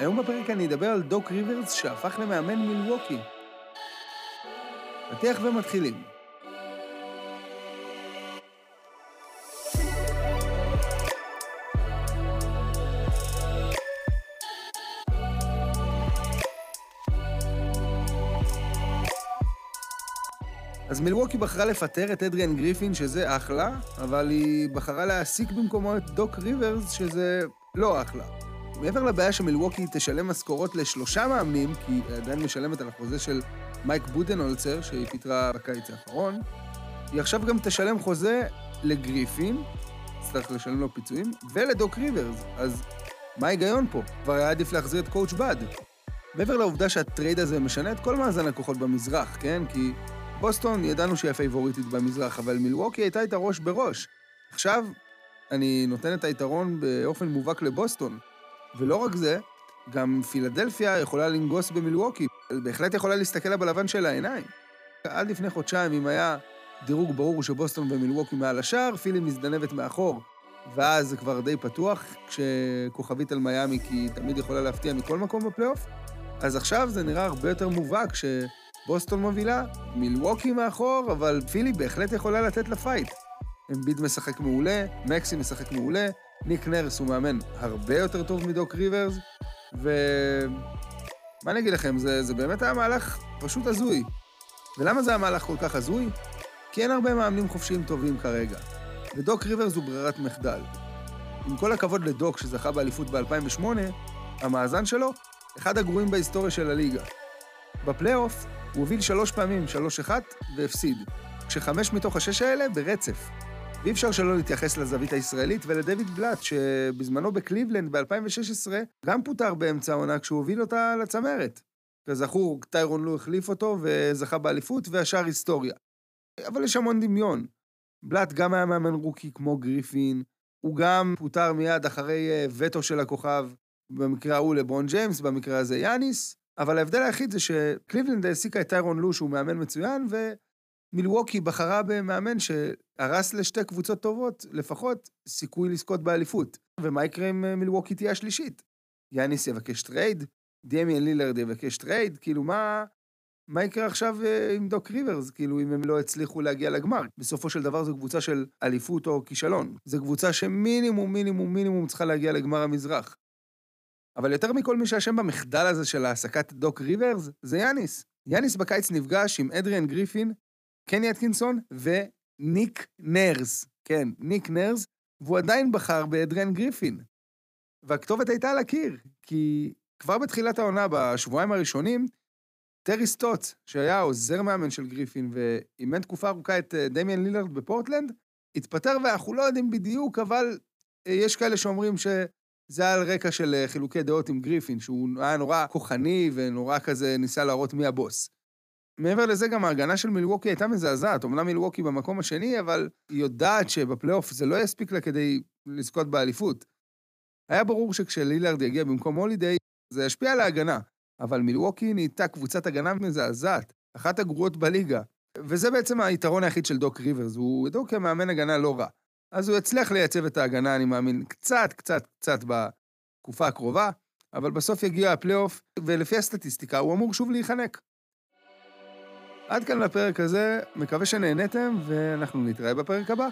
היום בפרק אני אדבר על דוק ריברס שהפך למאמן מילווקי. פתיח ומתחילים. אז מילווקי בחרה לפטר את אדריאן גריפין, שזה אחלה, אבל היא בחרה להעסיק במקומו את דוק ריברס, שזה לא אחלה. מעבר לבעיה שמילווקי תשלם משכורות לשלושה מאמנים, כי היא עדיין משלמת על החוזה של מייק בודנולצר, שהיא פיטרה בקיץ האחרון, היא עכשיו גם תשלם חוזה לגריפין, תצטרך לשלם לו פיצויים, ולדוק ריברס, אז מה ההיגיון פה? כבר היה עדיף להחזיר את coach Bud. מעבר לעובדה שהטרייד הזה משנה את כל מאזן הכוחות במזרח, כן? כי בוסטון, ידענו שהיא הפייבוריטית במזרח, אבל מילווקי הייתה איתה ראש בראש. עכשיו, אני נותן את היתרון באופן מובהק לבוסטון. ולא רק זה, גם פילדלפיה יכולה לנגוס במילווקי, בהחלט יכולה להסתכל לה בלבן של העיניים. עד לפני חודשיים, אם היה דירוג ברור שבוסטון ומילווקי מעל השאר, פילי מזדנבת מאחור. ואז זה כבר די פתוח, כשכוכבית על מיאמי, כי היא תמיד יכולה להפתיע מכל מקום בפלייאוף. אז עכשיו זה נראה הרבה יותר מובהק שבוסטון מובילה, מילווקי מאחור, אבל פילי בהחלט יכולה לתת לה fight. אמביד משחק מעולה, מקסי משחק מעולה, ניק נרס הוא מאמן הרבה יותר טוב מדוק ריברס, ו... מה אני אגיד לכם, זה, זה באמת היה מהלך פשוט הזוי. ולמה זה היה מהלך כל כך הזוי? כי אין הרבה מאמנים חופשיים טובים כרגע. ודוק ריברס הוא ברירת מחדל. עם כל הכבוד לדוק שזכה באליפות ב-2008, המאזן שלו, אחד הגרועים בהיסטוריה של הליגה. בפלייאוף הוא הוביל שלוש פעמים, שלוש אחת, והפסיד. כשחמש מתוך השש האלה ברצף. ואי אפשר שלא להתייחס לזווית הישראלית ולדויד בלאט, שבזמנו בקליבלנד ב-2016 גם פוטר באמצע העונה כשהוא הוביל אותה לצמרת. כזכור, טיירון לו החליף אותו וזכה באליפות, והשאר היסטוריה. אבל יש המון דמיון. בלאט גם היה מאמן רוקי כמו גריפין, הוא גם פוטר מיד אחרי אה, וטו של הכוכב, במקרה ההוא לברון ג'יימס, במקרה הזה יאניס, אבל ההבדל היחיד זה שקליבלנד העסיקה את טיירון לו, שהוא מאמן מצוין, ו... מילווקי בחרה במאמן שהרס לשתי קבוצות טובות, לפחות סיכוי לזכות באליפות. ומה יקרה אם אה, מילווקי תהיה השלישית? יאניס יבקש טרייד? דמיאן לילרד יבקש טרייד? כאילו, מה... מה יקרה עכשיו אה, עם דוק ריברס, כאילו, אם הם לא הצליחו להגיע לגמר? בסופו של דבר זו קבוצה של אליפות או כישלון. זו קבוצה שמינימום, מינימום, מינימום צריכה להגיע לגמר המזרח. אבל יותר מכל מי שאשם במחדל הזה של העסקת דוק ריברס, זה יאניס. יאניס בקיץ נפגש עם אדריאן גריפין, קני אטקינסון וניק נרס. כן, ניק נרס, והוא עדיין בחר באדריאן גריפין. והכתובת הייתה על הקיר, כי כבר בתחילת העונה, בשבועיים הראשונים, טרי סטוץ, שהיה עוזר מאמן של גריפין ואימן תקופה ארוכה את אה, דמיאן לילארד בפורטלנד, התפטר ואנחנו לא יודעים בדיוק, אבל אה, יש כאלה שאומרים שזה על רקע של אה, חילוקי דעות עם גריפין, שהוא היה נורא כוחני ונורא כזה ניסה להראות מי הבוס. מעבר לזה, גם ההגנה של מילווקי הייתה מזעזעת. אמנם מילווקי במקום השני, אבל היא יודעת שבפלייאוף זה לא יספיק לה כדי לזכות באליפות. היה ברור שכשלילארד יגיע במקום הולידיי, זה ישפיע על ההגנה. אבל מילווקי נהייתה קבוצת הגנה מזעזעת, אחת הגרועות בליגה. וזה בעצם היתרון היחיד של דוק ריברס, הוא ידעו כמאמן הגנה לא רע. אז הוא יצליח לייצב את ההגנה, אני מאמין, קצת, קצת, קצת בתקופה הקרובה, אבל בסוף יגיע הפלייאוף, ולפי הסטטיסטיקה הוא אמור שוב להיחנק. עד כאן לפרק הזה, מקווה שנהניתם, ואנחנו נתראה בפרק הבא.